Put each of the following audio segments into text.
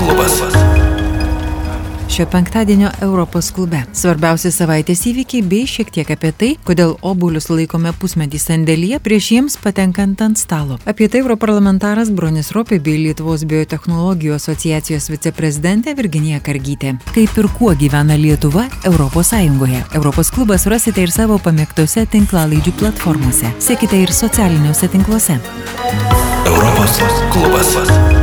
klubas. Šio penktadienio Europos klube. Svarbiausi savaitės įvykiai bei šiek tiek apie tai, kodėl obuolius laikome pusmetį sandėlyje prieš jiems patenkant ant stalo. Apie tai europarlamentaras Bronis Ropė bei Lietuvos biotehnologijų asociacijos viceprezidentė Virginija Kargytė. Kaip ir kuo gyvena Lietuva Europos Sąjungoje. Europos klubas rasite ir savo pamėgtose tinklalaidžių platformose. Sekite ir socialiniuose tinkluose. Europos klubas.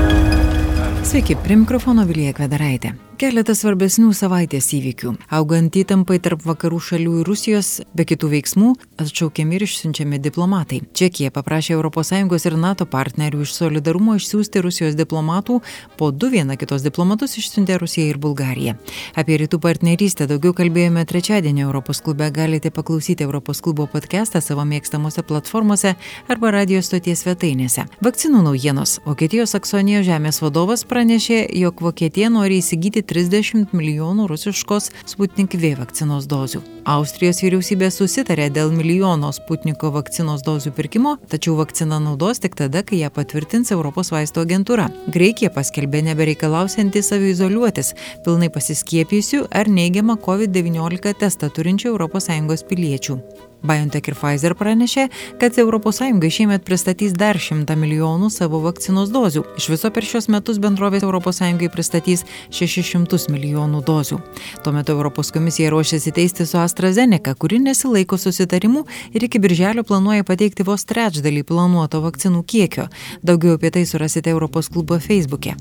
Свеќе премикрофонов Илија Квадараите. Keletas svarbesnių savaitės įvykių. Augant įtampai tarp vakarų šalių ir Rusijos, be kitų veiksmų, atšaukiami ir išsiunčiami diplomatai. Čekija paprašė ES ir NATO partnerių iš solidarumo išsiųsti Rusijos diplomatų, po du viena kitos diplomatus išsiuntė Rusija ir Bulgarija. Apie rytų partnerystę daugiau kalbėjome trečiadienį Europos klube, galite paklausyti Europos klubo podcastą savo mėgstamose platformose arba radio stoties svetainėse. Vakcinų naujienos. Vokietijos Saksonijos žemės vadovas pranešė, jog Vokietija nori įsigyti 30 milijonų rusiškos Sputnik V vakcinos dozių. Austrijos vyriausybė susitarė dėl milijono Sputniko vakcinos dozių pirkimo, tačiau vakciną naudos tik tada, kai ją patvirtins Europos vaisto agentūra. Graikija paskelbė nebereikalausianti savizoliuotis, pilnai pasiskiepijusių ar neigiamą COVID-19 testą turinčių ES piliečių. BioNTech ir Pfizer pranešė, kad ES šiemet pristatys dar 100 milijonų savo vakcinos dozių. Iš viso per šios metus bendrovės ES pristatys 600 milijonų dozių. Tuo metu Europos komisija ruošiasi teisti su AstraZeneca, kuri nesilaiko susitarimų ir iki birželio planuoja pateikti vos trečdalį planuoto vakcinų kiekio. Daugiau apie tai surasite Europos klubo Facebook'e.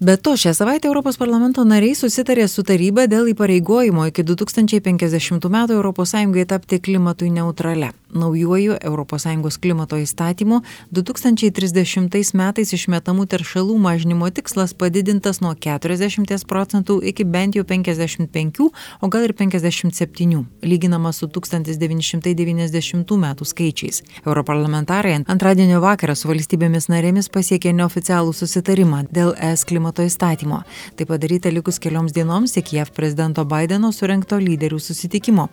Be to, šią savaitę Europos parlamento nariai susitarė su taryba dėl įpareigojimo iki 2050 metų ES tapti klimatui neutrale. Naujuoju ES klimato įstatymu 2030 metais išmetamų teršalų mažinimo tikslas padidintas nuo 40 procentų iki bent jau 55, o gal ir 57, lyginama su 1990 metų skaičiais. Europarlamentarai antradienio vakarą su valstybėmis narėmis pasiekė neoficialų susitarimą dėl ES klimato įstatymo. Tai padaryta likus kelioms dienoms iki JAV prezidento Bideno surinkto lyderių susitikimo.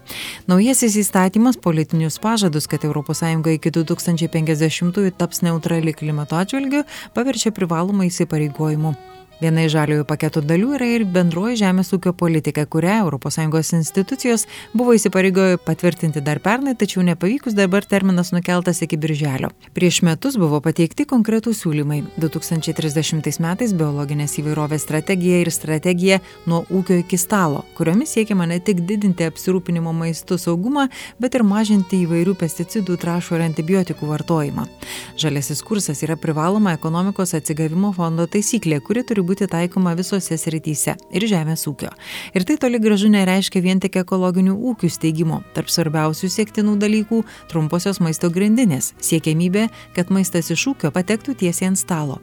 Naujasis įstatymas politinius pažadus pažadus, kad ES iki 2050-ųjų taps neutrali klimato atžvilgiu, paverčia privalomą įsipareigojimu. Viena iš žaliojo paketo dalių yra ir bendroji žemės ūkio politika, kurią ES institucijos buvo įsipareigoję patvirtinti dar pernai, tačiau nepavykus dabar terminas nukeltas iki birželio. Prieš metus buvo pateikti konkretų siūlymai. 2030 metais biologinės įvairovės strategija ir strategija nuo ūkio iki stalo, kuriomis siekiama ne tik didinti apsirūpinimo maistu saugumą, bet ir mažinti įvairių pesticidų, trašų ir antibiotikų vartojimą. Žalesis kursas yra privaloma ekonomikos atsigavimo fondo taisyklė, kuri turi būti taikoma visose srityse ir žemės ūkio. Ir tai toli gražu nereiškia vien tik ekologinių ūkių steigimo. Tarp svarbiausių siektinų dalykų - trumposios maisto grandinės - siekiamybė, kad maistas iš ūkio patektų tiesiai ant stalo.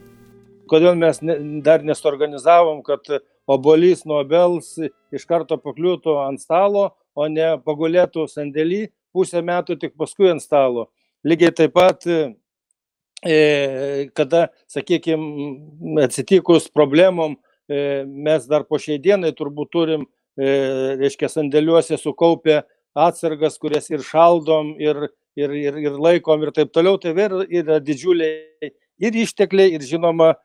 Kodėl mes ne, dar nesorganizavom, kad obolys nuo obels iš karto pakliūtų ant stalo, o ne pagulėtų sandėlį pusę metų tik paskui ant stalo. Lygiai taip pat kada, sakykime, atsitikus problemom, e, mes dar po šiai dienai turbūt turim, e, reiškia, sandėliuose sukaupę atsargas, kurias ir šaldom, ir, ir, ir, ir laikom ir taip toliau, tai vėl yra didžiuliai ir ištekliai, ir žinoma,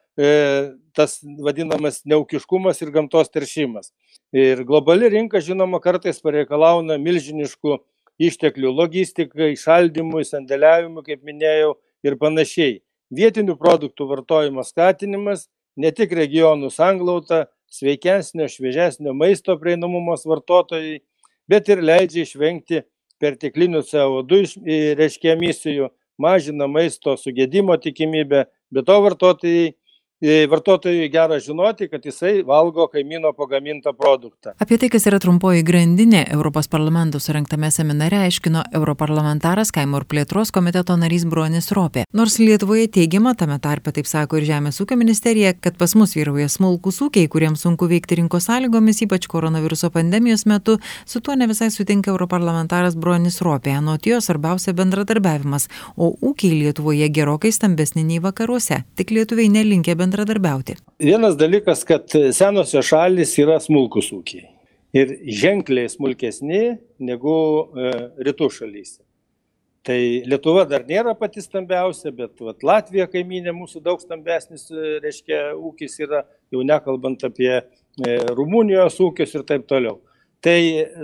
tas vadinamas neukiškumas ir gamtos teršimas. Ir globali rinka, žinoma, kartais pareikalauna milžiniškų išteklių logistikai, šaldymui, sandėliavimui, kaip minėjau, ir panašiai. Vietinių produktų vartojimo skatinimas, ne tik regionų sanglauta, sveikesnio, šviežesnio maisto prieinamumas vartotojai, bet ir leidžia išvengti perteklinių CO2 reiškia emisijų, mažina maisto sugėdimo tikimybę, bet to vartotojai vartotojui gera žinoti, kad jisai valgo kaimyno pagamintą produktą. Apie tai, kas yra trumpoji grandinė, Europos parlamento surinktame seminare aiškino europarlamentaras kaimo ir plėtros komiteto narys Bronis Ropė. Nors Lietuvoje teigiama, tame tarpe taip sako ir Žemės ūkio ministerija, kad pas mus vyrauja smulkus ūkiai, kuriems sunku veikti rinkos sąlygomis, ypač koronaviruso pandemijos metu, su tuo ne visai sutinka europarlamentaras Bronis Ropė. Anot jo svarbiausia bendradarbiavimas, o ūkiai Lietuvoje gerokai stambesni nei vakaruose. Tik lietuviai nelinkia bendradarbiauti bendradarbiauti? Vienas dalykas, kad senosios šalis yra smulkus ūkiai. Ir ženkliai smulkesni negu e, rytų šalyse. Tai Lietuva dar nėra pati stambiausia, bet vat, Latvija kaiminė mūsų daug stambesnis, reiškia, ūkis yra, jau nekalbant apie e, Rumunijos ūkius ir taip toliau. Tai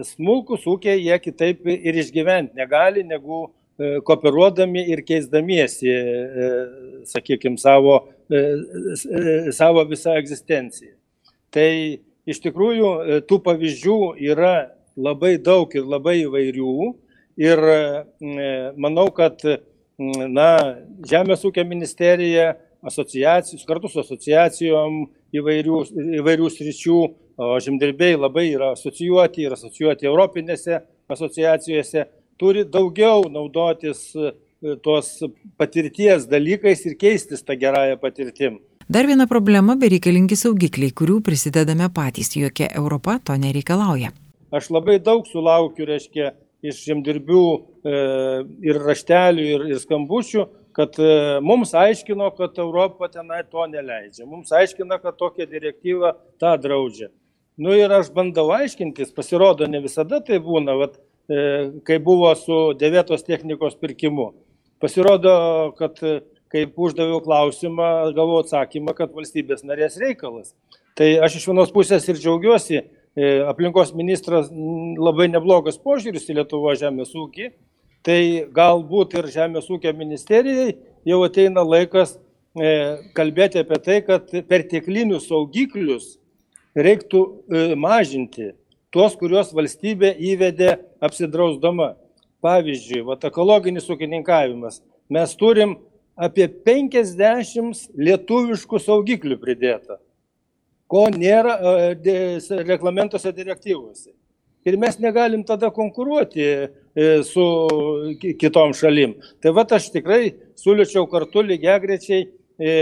smulkus ūkiai jie kitaip ir išgyventi negali, negu e, kooperuodami ir keisdamiesi, e, sakykime, savo, e, e, savo visą egzistenciją. Tai iš tikrųjų e, tų pavyzdžių yra labai daug ir labai įvairių Ir manau, kad na, Žemės ūkio ministerija kartu su asociacijom įvairių, įvairių sričių, o žemdirbiai labai yra asocijuoti ir asocijuoti Europinėse asociacijose, turi daugiau naudotis e, tos patirties dalykais ir keistis tą gerąją patirtim. Dar viena problema - bereikalingi saugikliai, kurių prisidedame patys, jokia Europa to nereikalauja. Aš labai daug sulaukiu, reiškia, iš žemdirbių e, ir raštelių, ir, ir skambučių, kad e, mums aiškino, kad Europa tenai to neleidžia. Mums aiškina, kad tokia direktyva tą draudžia. Nu ir aš bandau aiškintis, pasirodo, ne visada tai būna, vat, e, kai buvo su devėtos technikos pirkimu. Pasirodo, kad kaip uždaviau klausimą, gavau atsakymą, kad valstybės narės reikalas. Tai aš iš vienos pusės ir džiaugiuosi, E, aplinkos ministras labai neblogas požiūris į Lietuvo žemės ūkį, tai galbūt ir žemės ūkio ministerijai jau ateina laikas e, kalbėti apie tai, kad perteklinius saugiklius reiktų e, mažinti, tuos, kuriuos valstybė įvedė apsidrausdama. Pavyzdžiui, va, ekologinis ūkininkavimas. Mes turim apie 50 lietuviškų saugiklių pridėta ko nėra e, reglamentuose direktyvose. Ir mes negalim tada konkuruoti e, su kitom šalim. Tai va aš tikrai siūlyčiau kartu lygiai grečiai e,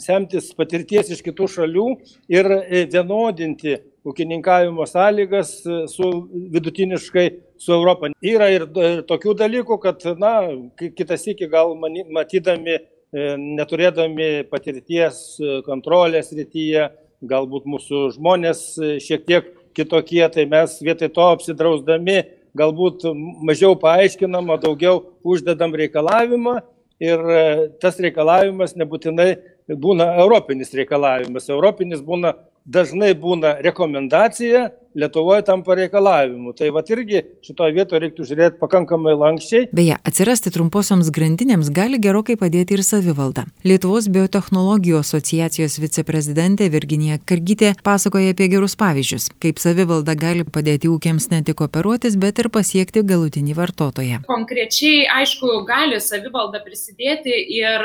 semtis patirties iš kitų šalių ir vienodinti ūkininkavimo sąlygas su vidutiniškai su Europą. Yra ir tokių dalykų, kad, na, kitas iki gal matydami, neturėdami patirties kontrolės rytyje, galbūt mūsų žmonės e, šiek tiek kitokie, tai mes vietoj to apsidrausdami galbūt mažiau paaiškinam, o daugiau uždedam reikalavimą ir e, tas reikalavimas nebūtinai būna europinis reikalavimas. Europinis būna dažnai būna rekomendacija, Lietuvoje tampa reikalavimu. Tai va irgi šitoje vietoje reiktų žiūrėti pakankamai lankščiai. Beje, atsirasti trumposioms grandinėms gali gerokai padėti ir savivalda. Lietuvos biotehnologijų asociacijos viceprezidentė Virginija Kargytė pasakoja apie gerus pavyzdžius, kaip savivalda gali padėti ūkiams ne tik operuotis, bet ir pasiekti galutinį vartotoją. Konkrečiai, aišku, gali savivalda prisidėti ir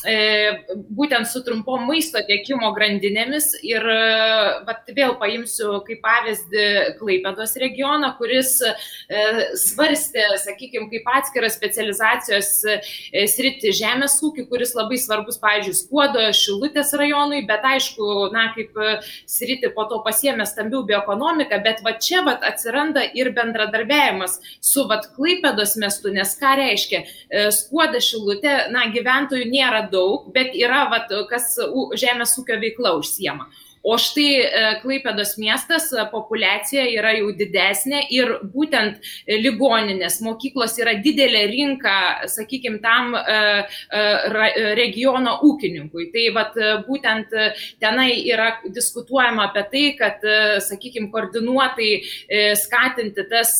būtent su trumpom maisto tiekimo grandinėmis ir vat, vėl paimsiu kaip pavyzdį Klaipėdos regioną, kuris e, svarstė, sakykime, kaip atskirą specializacijos e, sritį žemės ūkį, kuris labai svarbus, pavyzdžiui, Skuodo, Šilutės rajonui, bet aišku, na, kaip sritį po to pasiemė stambių bioekonomiką, bet va čia va atsiranda ir bendradarbiavimas su va Klaipėdos miestu, nes ką reiškia, Skuoda, Šilutė, na, gyventojų nėra daug, bet yra, vat, kas žemės ūkio veikla užsiema. O štai e, Klaipėdos miestas e, populiacija yra jau didesnė ir būtent e, ligoninės mokyklos yra didelė rinka, sakykime, tam regiono ūkininkui. Tai vat, būtent tenai yra diskutuojama apie tai, kad, sakykime, koordinuotai skatinti tas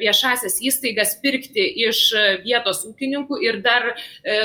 viešasias įstaigas pirkti iš vietos ūkininkų ir dar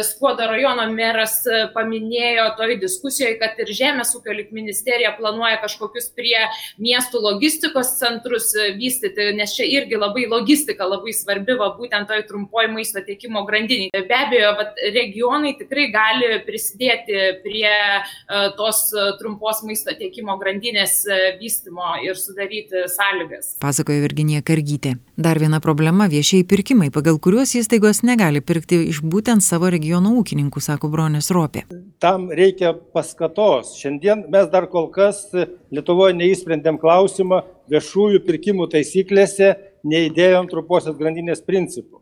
Skuodo rajono meras paminėjo toj diskusijoje, kad ir Žemės ūkio lik ministerija planuoja kažkokius prie miestų logistikos centrus e, vystyti, nes čia irgi labai logistika labai svarbi, va, būtent toj trumpoji maisto tiekimo grandiniai. Be abejo, va, regionai tikrai gali prisidėti prie uh, tos trumpos maisto tiekimo grandinės vystimo ir sudaryti sąlygas. Pasakoja Virginija Kargytė. Dar viena problema - viešieji pirkimai, pagal kuriuos įstaigos negali pirkti iš būtent savo regiono ūkininkų, sako Bronės Ropė. Tam reikia paskatos. Šiandien mes dar kol kas mes Lietuvoje neįsprendėm klausimą viešųjų pirkimų taisyklėse, neįdėjom truposios grandinės principų.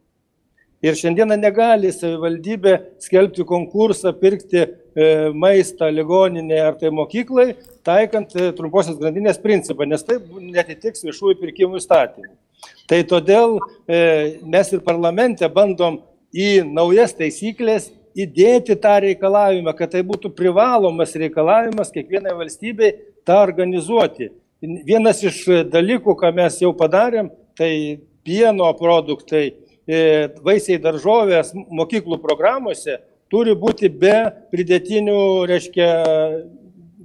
Ir šiandieną negali savivaldybė skelbti konkursą pirkti e, maistą ligoninėje ar tai mokyklai, taikant e, trumposios grandinės principą, nes tai netitiks viešųjų pirkimų įstatymų. Tai todėl e, mes ir parlamente bandom į naujas taisyklės įdėti tą reikalavimą, kad tai būtų privalomas reikalavimas kiekvienai valstybei tą organizuoti. Vienas iš dalykų, ką mes jau padarėm, tai pieno produktai, e, vaisiai daržovės mokyklų programuose turi būti be pridėtinių, reiškia,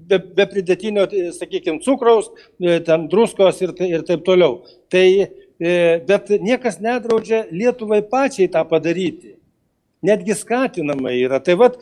be, be pridėtinio, sakykime, cukraus, e, ten druskos ir, ir taip toliau. Tai, e, bet niekas nedraudžia Lietuvai pačiai tą padaryti netgi skatinama yra. Tai vad,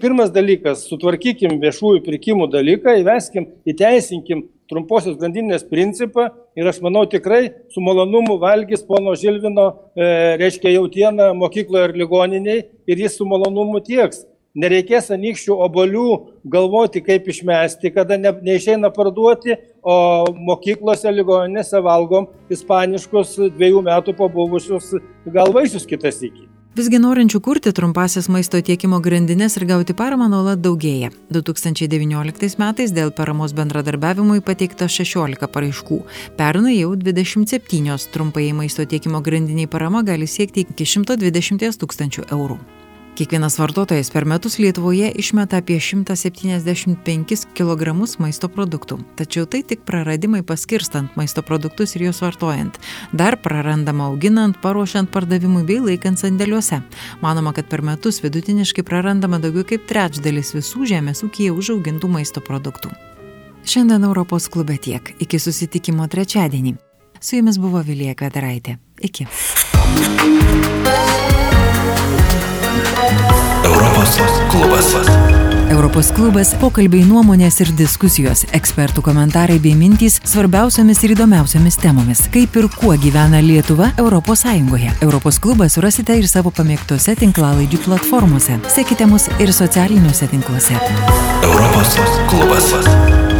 pirmas dalykas, sutvarkykim viešųjų pirkimų dalyką, įveskim, įteisinkim trumposios grandinės principą ir aš manau tikrai su malonumu valgys pono Žilvino, e, reiškia jautieną mokykloje ir ligoniniai ir jis su malonumu tieks. Nereikės anykščių obolių galvoti, kaip išmesti, kada ne, neišeina parduoti, o mokyklose, ligoninėse valgom ispaniškus dviejų metų pabuvusius galvaisius kitas iki. Visgi norinčių kurti trumpasias maisto tiekimo grandinės ir gauti paramą nuolat daugėja. 2019 metais dėl paramos bendradarbiavimui pateikta 16 paraiškų. Pernai jau 27 trumpai maisto tiekimo grandiniai parama gali siekti iki 120 tūkstančių eurų. Kiekvienas vartotojas per metus Lietuvoje išmeta apie 175 kg maisto produktų. Tačiau tai tik praradimai paskirstant maisto produktus ir juos vartojant. Dar prarandama auginant, paruošiant pardavimui bei laikant sandėliuose. Manoma, kad per metus vidutiniškai prarandama daugiau kaip trečdalis visų žemės ūkija užaugintų maisto produktų. Šiandien Europos klube tiek. Iki susitikimo trečiadienį. Su jumis buvo Vilija Kvedaraitė. Iki. Europos klubas. Europos klubas - pokalbiai nuomonės ir diskusijos, ekspertų komentarai bei mintys svarbiausiamis ir įdomiausiamis temomis, kaip ir kuo gyvena Lietuva Europos Sąjungoje. Europos klubą surasite ir savo pamėgtose tinklalaidžių platformose. Sekite mus ir socialiniuose tinkluose. Europos klubas.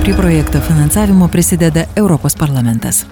Prie projekto finansavimo prisideda Europos parlamentas.